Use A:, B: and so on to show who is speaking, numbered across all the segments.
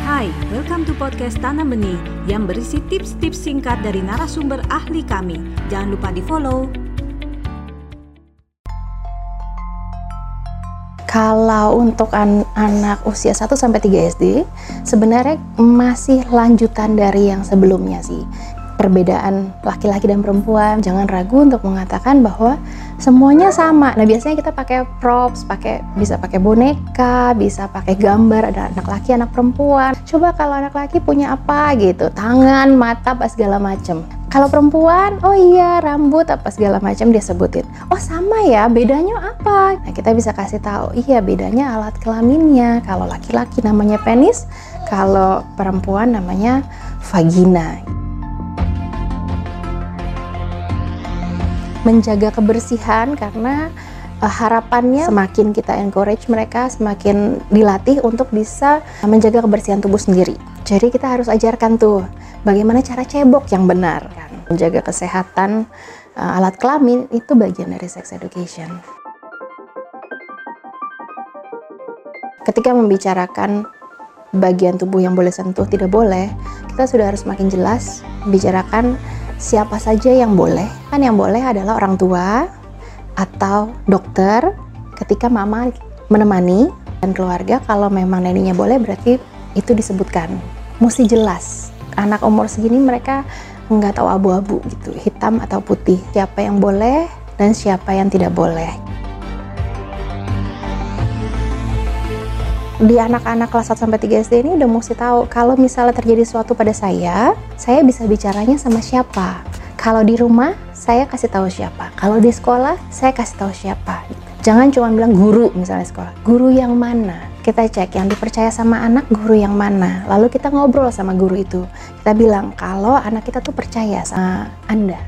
A: Hai, welcome to podcast Tanam Benih yang berisi tips-tips singkat dari narasumber ahli kami. Jangan lupa di-follow.
B: Kalau untuk an anak usia 1 sampai 3 SD, sebenarnya masih lanjutan dari yang sebelumnya sih perbedaan laki-laki dan perempuan. Jangan ragu untuk mengatakan bahwa semuanya sama. Nah, biasanya kita pakai props, pakai bisa pakai boneka, bisa pakai gambar ada anak laki, anak perempuan. Coba kalau anak laki punya apa gitu, tangan, mata, apa segala macam. Kalau perempuan, oh iya rambut apa segala macam dia sebutin. Oh sama ya, bedanya apa? Nah kita bisa kasih tahu, iya bedanya alat kelaminnya. Kalau laki-laki namanya penis, kalau perempuan namanya vagina. Menjaga kebersihan karena uh, harapannya semakin kita encourage mereka semakin dilatih untuk bisa menjaga kebersihan tubuh sendiri. Jadi kita harus ajarkan tuh bagaimana cara cebok yang benar kan. Menjaga kesehatan uh, alat kelamin itu bagian dari sex education. Ketika membicarakan bagian tubuh yang boleh sentuh tidak boleh, kita sudah harus makin jelas bicarakan siapa saja yang boleh. Kan yang boleh adalah orang tua atau dokter ketika mama menemani dan keluarga kalau memang neninya boleh berarti itu disebutkan. Mesti jelas. Anak umur segini mereka nggak tahu abu-abu gitu, hitam atau putih. Siapa yang boleh dan siapa yang tidak boleh. Di anak-anak kelas 1 sampai 3 SD ini udah mesti tahu kalau misalnya terjadi sesuatu pada saya, saya bisa bicaranya sama siapa. Kalau di rumah, saya kasih tahu siapa. Kalau di sekolah, saya kasih tahu siapa. Jangan cuma bilang guru misalnya sekolah. Guru yang mana? Kita cek yang dipercaya sama anak guru yang mana. Lalu kita ngobrol sama guru itu. Kita bilang kalau anak kita tuh percaya sama Anda.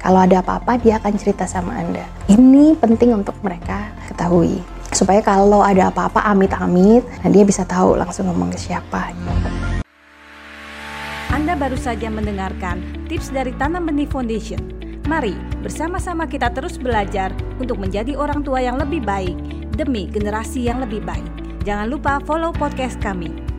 B: Kalau ada apa-apa dia akan cerita sama Anda. Ini penting untuk mereka ketahui supaya kalau ada apa-apa amit-amit, nah dia bisa tahu langsung ngomong ke siapa.
A: Anda baru saja mendengarkan tips dari Tanam Benih Foundation. Mari bersama-sama kita terus belajar untuk menjadi orang tua yang lebih baik demi generasi yang lebih baik. Jangan lupa follow podcast kami.